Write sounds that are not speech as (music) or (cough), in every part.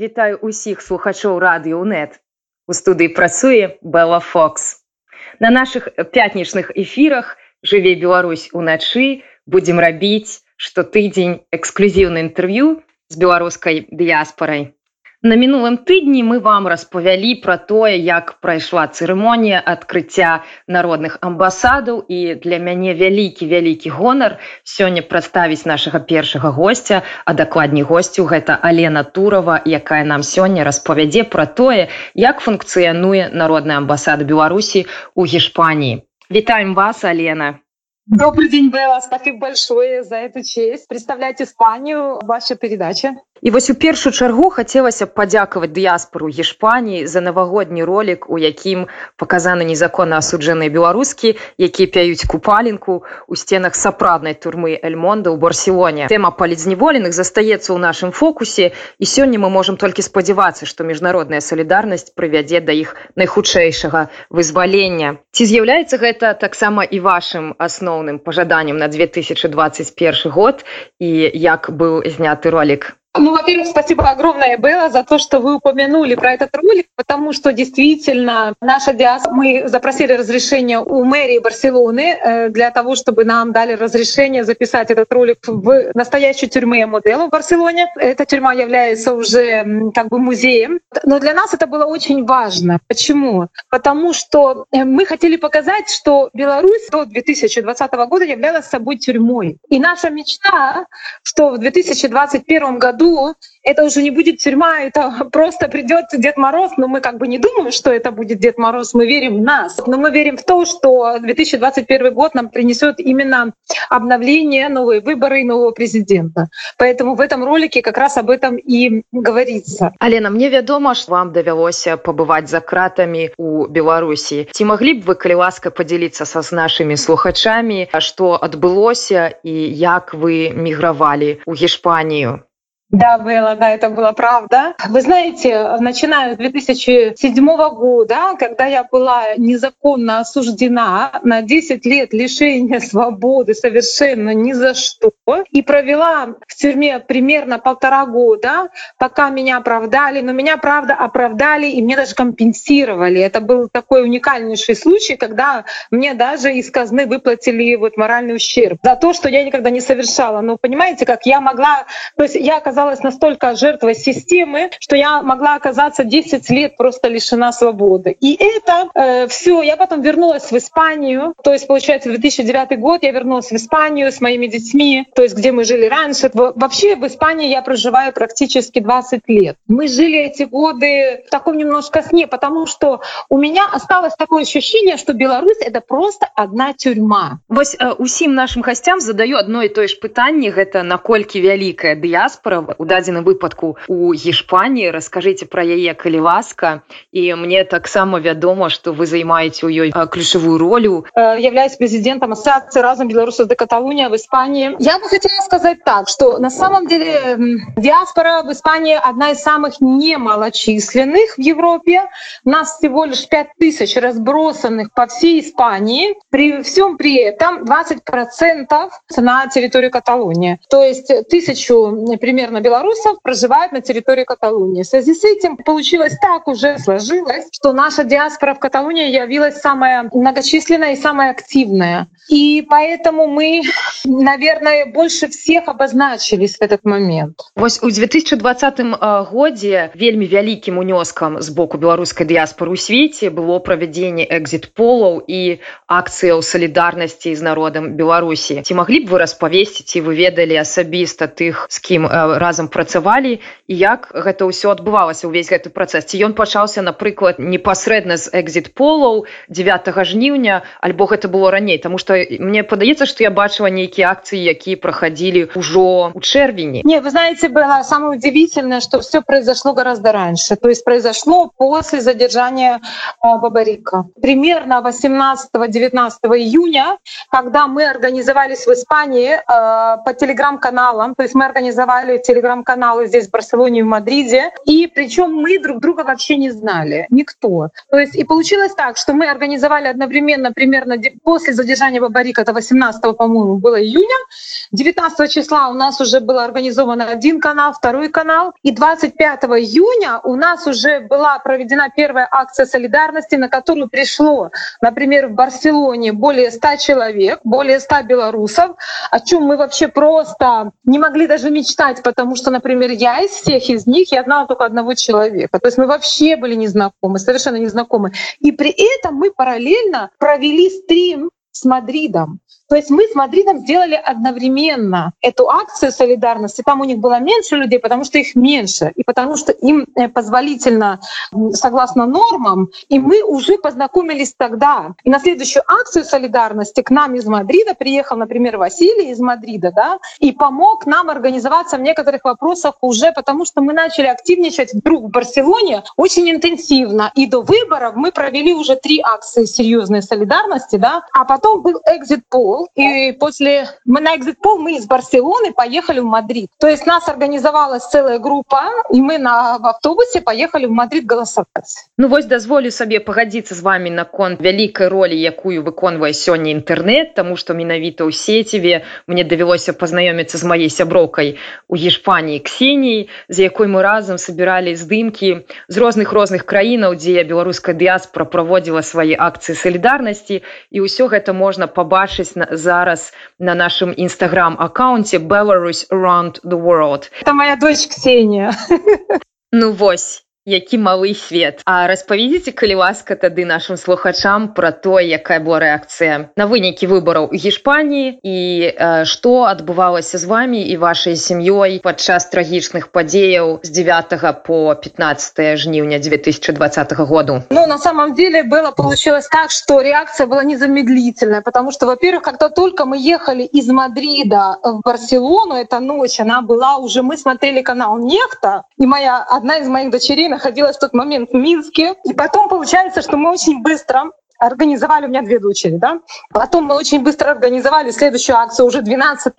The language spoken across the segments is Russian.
Вітаю ўсіх слухачоў радыёнет. У студыі працуе Бела Фокс. На нашых пятнічных эфірах жыве Беларусь уначы будзем рабіць штотыдзень эксклюзіўна інтэрв'ю з беларускай дыяспорай. На мінулым тыдні мы вам распавялі пра тое, як прайшла цырымонія адкрыцця народных амбасадаў і для мяне вялікі вялікі гонар сёння прадставіць нашага першага госця, а дакладней госцю гэта Алена Турава, якая нам сёння распавядзе пра тое, як функцыянуе народная амбасада Беларусі ў Гішпаніі. Вітаем вас, Алена. Добрый день, Белла. Спасибо большое за эту честь. Представлять Испанию, ваша передача. І вось у першую чаргу хацелася б падзякаваць дыяспору Гішпаніі за навагодні ролик, у якім паказаны незаконна асуджаныя беларускі, якія пяюць купалінку у сценах сапраўднай турмы Эльмонда ў Барселоне. Тэма палідзневоленых застаецца ў нашым фокусе і сёння мы можам толькі спадзявацца, што міжнародная салідарнасць прывядзе да іх найхутчэйшага вызвалення. Ці з'яўляецца гэта таксама і вашым асноўным пажаданнем на 2021 год і як быў зняты ролик Ну, во-первых, спасибо огромное, Белла, за то, что вы упомянули про этот ролик, потому что действительно наша диаспора, мы запросили разрешение у мэрии Барселоны э, для того, чтобы нам дали разрешение записать этот ролик в настоящей тюрьме Модела в Барселоне. Эта тюрьма является уже как бы музеем. Но для нас это было очень важно. Почему? Потому что э, мы хотели показать, что Беларусь до 2020 года являлась собой тюрьмой. И наша мечта, что в 2021 году году это уже не будет тюрьма, это (laughs) просто придет Дед Мороз, но мы как бы не думаем, что это будет Дед Мороз, мы верим в нас, но мы верим в то, что 2021 год нам принесет именно обновление, новые выборы и нового президента. Поэтому в этом ролике как раз об этом и говорится. Алена, мне вядома, что вам давялося побывать за кратами у Беларуси. Ці могли б вы, калі ласка, поделиться со с нашими слухачами, что отбылося и як вы мигровали у Гешпанию? Да, было, да, это было правда. Вы знаете, начиная с 2007 года, когда я была незаконно осуждена на 10 лет лишения свободы совершенно ни за что, и провела в тюрьме примерно полтора года, пока меня оправдали, но меня, правда, оправдали и мне даже компенсировали. Это был такой уникальнейший случай, когда мне даже из казны выплатили вот моральный ущерб за то, что я никогда не совершала. Но понимаете, как я могла, то есть я оказалась оказалась настолько жертвой системы, что я могла оказаться 10 лет просто лишена свободы. И это э, все. Я потом вернулась в Испанию. То есть, получается, в 2009 год я вернулась в Испанию с моими детьми, то есть где мы жили раньше. Вообще в Испании я проживаю практически 20 лет. Мы жили эти годы в таком немножко сне, потому что у меня осталось такое ощущение, что Беларусь — это просто одна тюрьма. Вось э, усім нашим гостям задаю одно и то же пытанне, гэта наколькі вялікая дыяспора у дадзеным выпадку у Гішпаніі раскажыце пра яе калі ласка і мне таксама вядома што вы займаеце ў ёй ключевую ролю э, являюсь президентом ассоциации разом белорусов до Каталуния в Испании я бы хотела сказать так что на самом деле диаспора в Испании одна из самых немалочисленных в Европе у нас всего лишь 5000 разбросанных по всей Испании при всем при этом 20 процентов на территорию Каталонии то есть тысячу примерно белорусов проживают на территории Каталонии. В связи с этим получилось так уже сложилось, что наша диаспора в Каталонии явилась самая многочисленная и самая активная. И поэтому мы, наверное, больше всех обозначились в этот момент. Вось у 2020 годзе вельмі вялікім унёскам з боку беларускай дыяспоры ў свеце было правядзенне экзит-полаў і акцыяў салідарнасці з народам Беларусі. Ці маглі б вы распавесці, ці вы ведалі асабіста тых, з кім разам разам працавалі і як гэта ўсё адбывалася ўвесь гэты працэс. Ці ён пачаўся напрыклад непасрэдна з экзит полаў 9 жніўня альбо гэта было раней? Тому что мне падаецца что я бачыла нейкія акцыі якія праходили ўжо у чэрвені. Не вы знаете было самое удивительное что все произошло гораздо раньше. То есть произошло после задержания бабарика. Примерно 18 19 июня когда мы организовались в испании по телеграм-каналам то есть мы организовали телеграм телеграм-каналы здесь, в Барселоне в Мадриде. И причем мы друг друга вообще не знали. Никто. То есть и получилось так, что мы организовали одновременно примерно после задержания Бабарика, это 18 по-моему, было июня. 19 числа у нас уже был организован один канал, второй канал. И 25 июня у нас уже была проведена первая акция солидарности, на которую пришло, например, в Барселоне более 100 человек, более 100 белорусов, о чем мы вообще просто не могли даже мечтать, потому что, например, я из всех из них, я знала только одного человека. То есть мы вообще были незнакомы, совершенно незнакомы. И при этом мы параллельно провели стрим с Мадридом. То есть мы с Мадридом сделали одновременно эту акцию солидарности. Там у них было меньше людей, потому что их меньше, и потому что им э, позволительно, согласно нормам, и мы уже познакомились тогда. И на следующую акцию солидарности к нам из Мадрида приехал, например, Василий из Мадрида, да, и помог нам организоваться в некоторых вопросах уже, потому что мы начали активничать вдруг в Барселоне очень интенсивно. И до выборов мы провели уже три акции серьезной солидарности, да, а потом был экзит пол и после мы на экзит пол мы из Барселоны поехали в Мадрид. То есть нас организовалась целая группа, и мы на в автобусе поехали в Мадрид голосовать. Ну вось дазволю сабе пагадзіцца з вамі наконт вялікай ролі якую выконвае сёння інтэрнэт тому што менавіта ў сеціве мне давялося пазнаёміцца з маёй сяброўкай у Гішпаніі Ксеніі з якой мы разам сабіралі здымкі з розных розных краінаў дзе беларуская дыяспора праводзіла свае акцыі салідарнасці і ўсё гэта можна пабачыць на зараз на нашым інстаграм-акаўнце Belarus around the world. Это моя дочь Ксения. Ну вось які малы свет. А распавядзіце калі ласка тады нашим слухачам про то якая была рэакцыя на вынікі выбараў у гішпаніі і э, што адбывалася з вами і вашай сям'ёй падчас трагічных падзеяў з 9 по 15 жніўня 2020 году. Ну на самом деле было получилось так что реакция была незамедлительная потому что во-первых когда только мы ехали из мадрида в барселону эта ночь она была уже мы смотрели канал нехта и моя одна из моих дочерей находилась в тот момент в Минске. И потом получается, что мы очень быстро организовали, у меня две дочери, да, потом мы очень быстро организовали следующую акцию, уже 12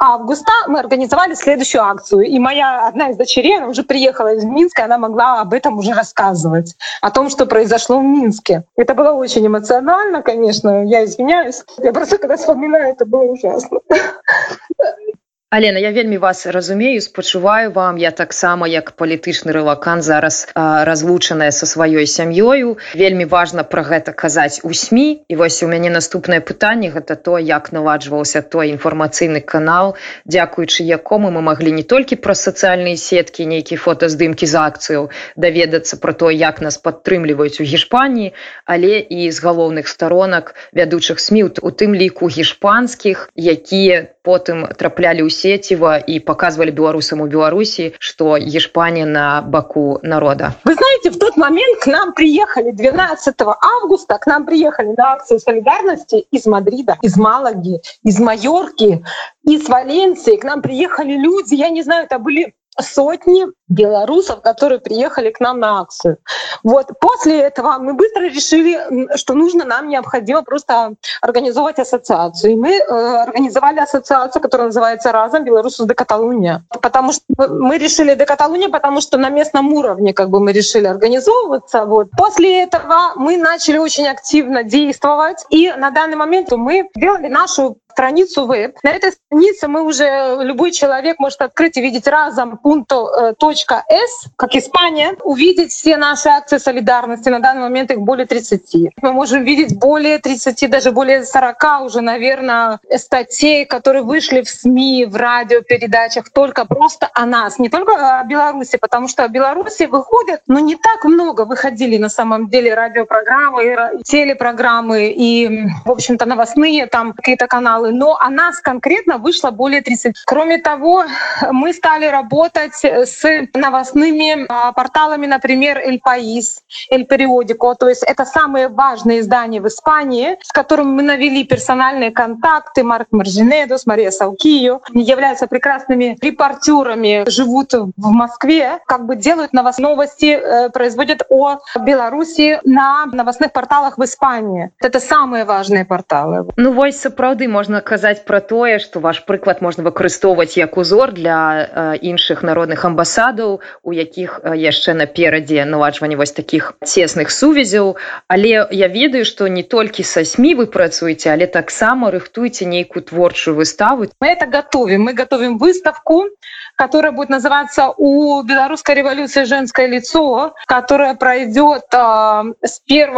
августа мы организовали следующую акцию, и моя одна из дочерей, она уже приехала из Минска, она могла об этом уже рассказывать, о том, что произошло в Минске. Это было очень эмоционально, конечно, я извиняюсь, я просто когда вспоминаю, это было ужасно. Алена я вельмі вас разумею спачуваю вам. Я таксама як палітычны рэлакан зараз а, разлучаная со сваёй сям'ёю. Вельмі важна пра гэта казаць у сМ і вось у мяне наступнае пытанне гэта то як наладжваўся той інфармацыйны канал дзякуючы якому мы маглі не толькі пра сацыяльныя сеткі нейкі фотаздымкі з акцыяў даведацца про то як нас падтрымліваюць у гішпаніі але і з галоўных сторонак вядучых сміут у тым ліку гішпанскіх якія потым траплялі ў сеціва і показывали беларусам у беларусі что ешпания на баку народа вы знаете в тот момент к нам приехали 12 августа к нам приехали на акцию солидарности из мадрида из малаги из майорки из валенции к нам приехали люди я не знаю это были сотни белорусов, которые приехали к нам на акцию. Вот. После этого мы быстро решили, что нужно, нам необходимо просто организовать ассоциацию. И мы э, организовали ассоциацию, которая называется «Разом Белорусус до Каталуния». Потому что мы решили до Каталуния, потому что на местном уровне как бы мы решили организовываться. Вот. После этого мы начали очень активно действовать. И на данный момент мы сделали нашу страницу веб. На этой странице мы уже, любой человек может открыть и видеть разом пункто .с, как Испания, увидеть все наши акции солидарности. На данный момент их более 30. Мы можем видеть более 30, даже более 40 уже, наверное, статей, которые вышли в СМИ, в радиопередачах только просто о нас, не только о Беларуси, потому что о Беларуси выходят, но не так много выходили на самом деле радиопрограммы, телепрограммы и, в общем-то, новостные там какие-то каналы но о нас конкретно вышло более 30. Кроме того, мы стали работать с новостными а, порталами, например, «Эль Паис», «Эль Периодико». То есть это самые важные издания в Испании, с которыми мы навели персональные контакты. Марк Маржинедос, Мария Салкио являются прекрасными репортерами, живут в Москве, как бы делают новости, э, производят о Беларуси на новостных порталах в Испании. Это самые важные порталы. Ну вось сапраўды можна казаць пра тое, што ваш прыклад можна выкарыстоўваць як узор для іншых народных амбасадаў, у якіх яшчэ наперадзе наладжванне вось такіх цесных сувязяў. Але я ведаю, што не толькі са СМі вы працуеце, але таксама рыхтуеце нейкую творчую выставу. Мы это готовим. Мы готовим выставку, которая будет называться «У белорусской революции женское лицо», которая пройдет э, с 1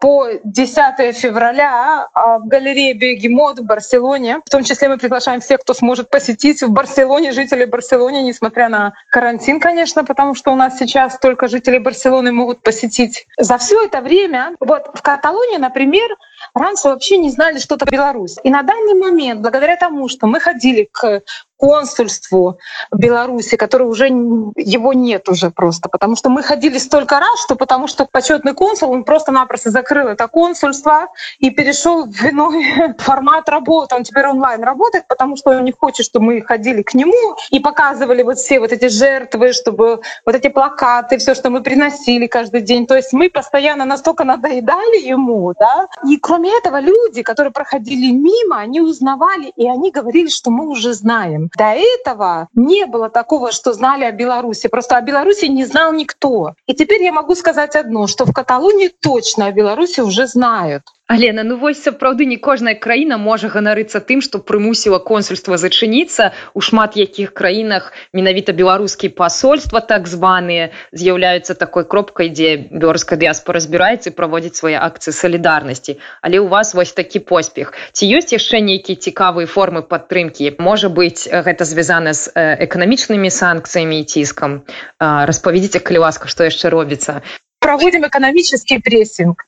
по 10 февраля э, в галерее Бегемот в Барселоне. В том числе мы приглашаем всех, кто сможет посетить в Барселоне, жителей Барселоны, несмотря на карантин, конечно, потому что у нас сейчас только жители Барселоны могут посетить. За все это время, вот в Каталонии, например, раньше вообще не знали, что это Беларусь. И на данный момент, благодаря тому, что мы ходили к консульству Беларуси, который уже его нет уже просто, потому что мы ходили столько раз, что потому что почетный консул он просто-напросто закрыл это консульство и перешел в иной (laughs) формат работы. Он теперь онлайн работает, потому что он не хочет, чтобы мы ходили к нему и показывали вот все вот эти жертвы, чтобы вот эти плакаты, все, что мы приносили каждый день. То есть мы постоянно настолько надоедали ему, да. И кроме этого люди, которые проходили мимо, они узнавали и они говорили, что мы уже знаем. До этого не было такого, что знали о Беларуси. Просто о Беларуси не знал никто. И теперь я могу сказать одно, что в Каталонии точно о Беларуси уже знают. Алена ну вось сапраўды не кожная краіна можа ганарыцца тым што прымусіла консульства зачыніцца. У шмат якіх краінах менавіта беларускія пасольства так званыя з'яўляюцца такой кропкай дзе беларуская дыяспора разбіраецца і праводзіць свае акцыі салідарнасці. Але у вас вось такі поспех. Ці ёсць яшчэ нейкія цікавыя формы падтрымкі? Можа быць гэта звязана з эканамічнымі санкцыямі і ціскам? Распавядзіце калі ласка што яшчэ робіцца. Проводим экономический прессинг. И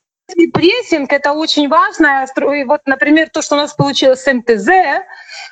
прессинг — это очень важно. И вот, например, то, что у нас получилось с МТЗ,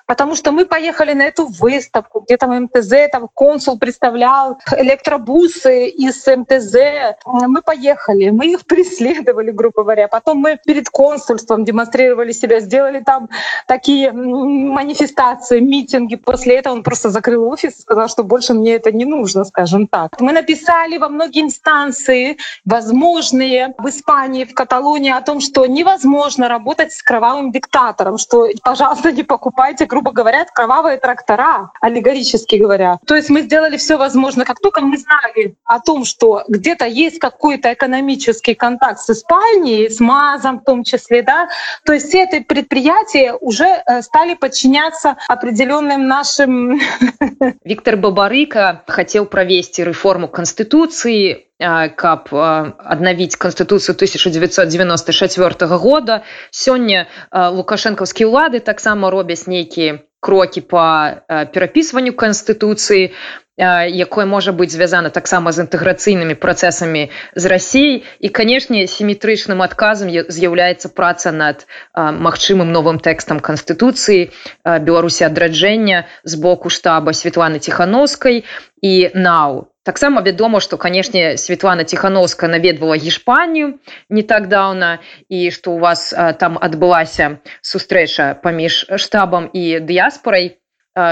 потому что мы поехали на эту выставку, где там МТЗ, там консул представлял электробусы из МТЗ. Мы поехали, мы их преследовали, грубо говоря. Потом мы перед консульством демонстрировали себя, сделали там такие манифестации, митинги. После этого он просто закрыл офис и сказал, что больше мне это не нужно, скажем так. Мы написали во многие инстанции, возможные в Испании, в Каталонии, о том, что невозможно работать с кровавым диктатором, что, пожалуйста, не покупайте, грубо говоря, кровавые трактора, аллегорически говоря. То есть мы сделали все возможное. Как только мы знали о том, что где-то есть какой-то экономический контакт с Испанией, с МАЗом в том числе, да, то есть все эти предприятия уже э, стали подчиняться определенным нашим... (laughs) Виктор Бабарыка хотел провести реформу Конституции, каб аднавіць канстытуцыю 1994 года. Сёння лукашэнкаўскія ўлады таксама робяць нейкія крокі по перапісванню канстытуцыі якое можа быць звязана таксама з інтэграцыйнымі працэсамі з рассіяй і канешне сіметрычным адказам з'яўляецца праца над магчымым новым тэкстам канстытуцыі беларусі адраджэння з боку штаба светланы ціхановскай і нау таксама вядома што канешне Светлана ціхановска наведвала гішпанію не так даўна і што у вас там адбылася сустрэча паміж штабам і дыяспорай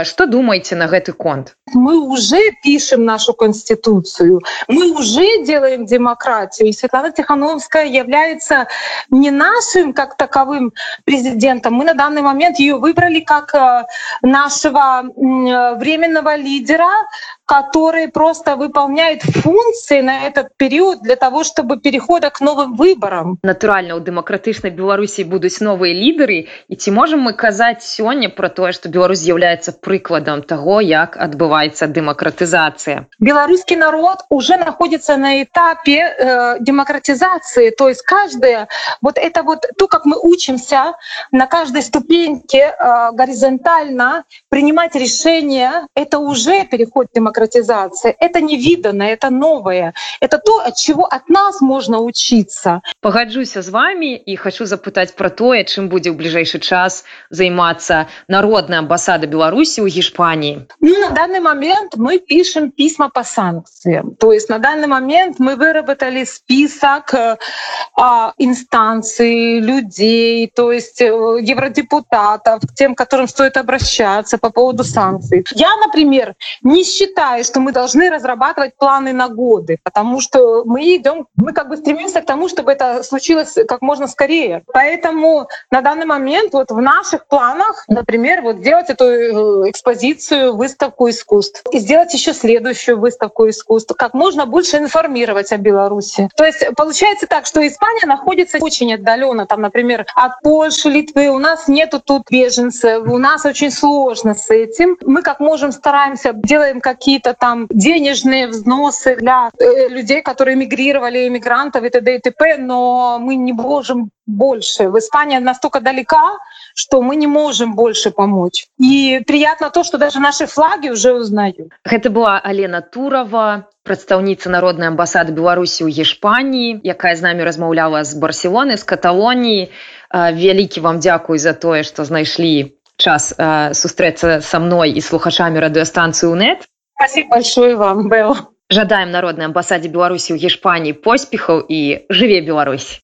Что думаете на гэты конт? Мы уже пишем нашу конституцию, мы уже делаем демократию. И Светлана Тихановская является не нашим как таковым президентом. Мы на данный момент ее выбрали как нашего временного лидера, который просто выполняет функции на этот период для того, чтобы перехода к новым выборам. Натуральна, у дэмакратычнай Беларусі будуць новыя лідары. І ці можам мы казаць сёння пра тое, што Беларусь з'яўляецца прыкладам того, як адбываецца дэмакратызацыя. Беларускі народ уже находится на этапе э, демократизации. То есть каждая, вот это вот то, как мы учимся на каждой ступеньке э, горизонтально принимать решения, это уже переход к демократизации демократизация — это невиданное, это новое, это то, от чего от нас можно учиться. Пагаджуся з вами і хочу запытаць пра тое, чым будзе ў бліжэйшы час займацца народная амбасада Беларусі ў Гішпаніі. Ну, на данный момент мы пишем письма по санкциям. То есть на данный момент мы выработали список э, а, инстанций, людей, то есть э, евродепутатов, к тем, к которым стоит обращаться по поводу санкций. Я, например, не считаю, что мы должны разрабатывать планы на годы, потому что мы идем, мы как бы стремимся к тому, чтобы это случилось как можно скорее. Поэтому на данный момент вот в наших планах, например, вот сделать эту э, экспозицию, выставку искусств и сделать еще следующую выставку искусств, как можно больше информировать о Беларуси. То есть получается так, что Испания находится очень отдаленно, там, например, от Польши, Литвы. У нас нету тут беженцев, у нас очень сложно с этим. Мы как можем стараемся, делаем какие-то там денежные взносы для э, людей, которые эмигрировали, иммигрантов и т.д. и т.п., но мы не можем больше. В Испании настолько далека, что мы не можем больше помочь. И приятно то, что даже наши флаги уже узнают. Это была Алена Турова, прадстаўніца народнай амбасады беларусі ў гішпаніі якая з намі размаўляла з барселоны з каталоніі вялікі вам дзякуй за тое што знайшлі час сустрэцца са мной і слухачамі радыёстанцыю нет спасибо большое вам был жадаем народнай амбасадзе беларусі ў гішпаніі поспехаў і жыве Беларусь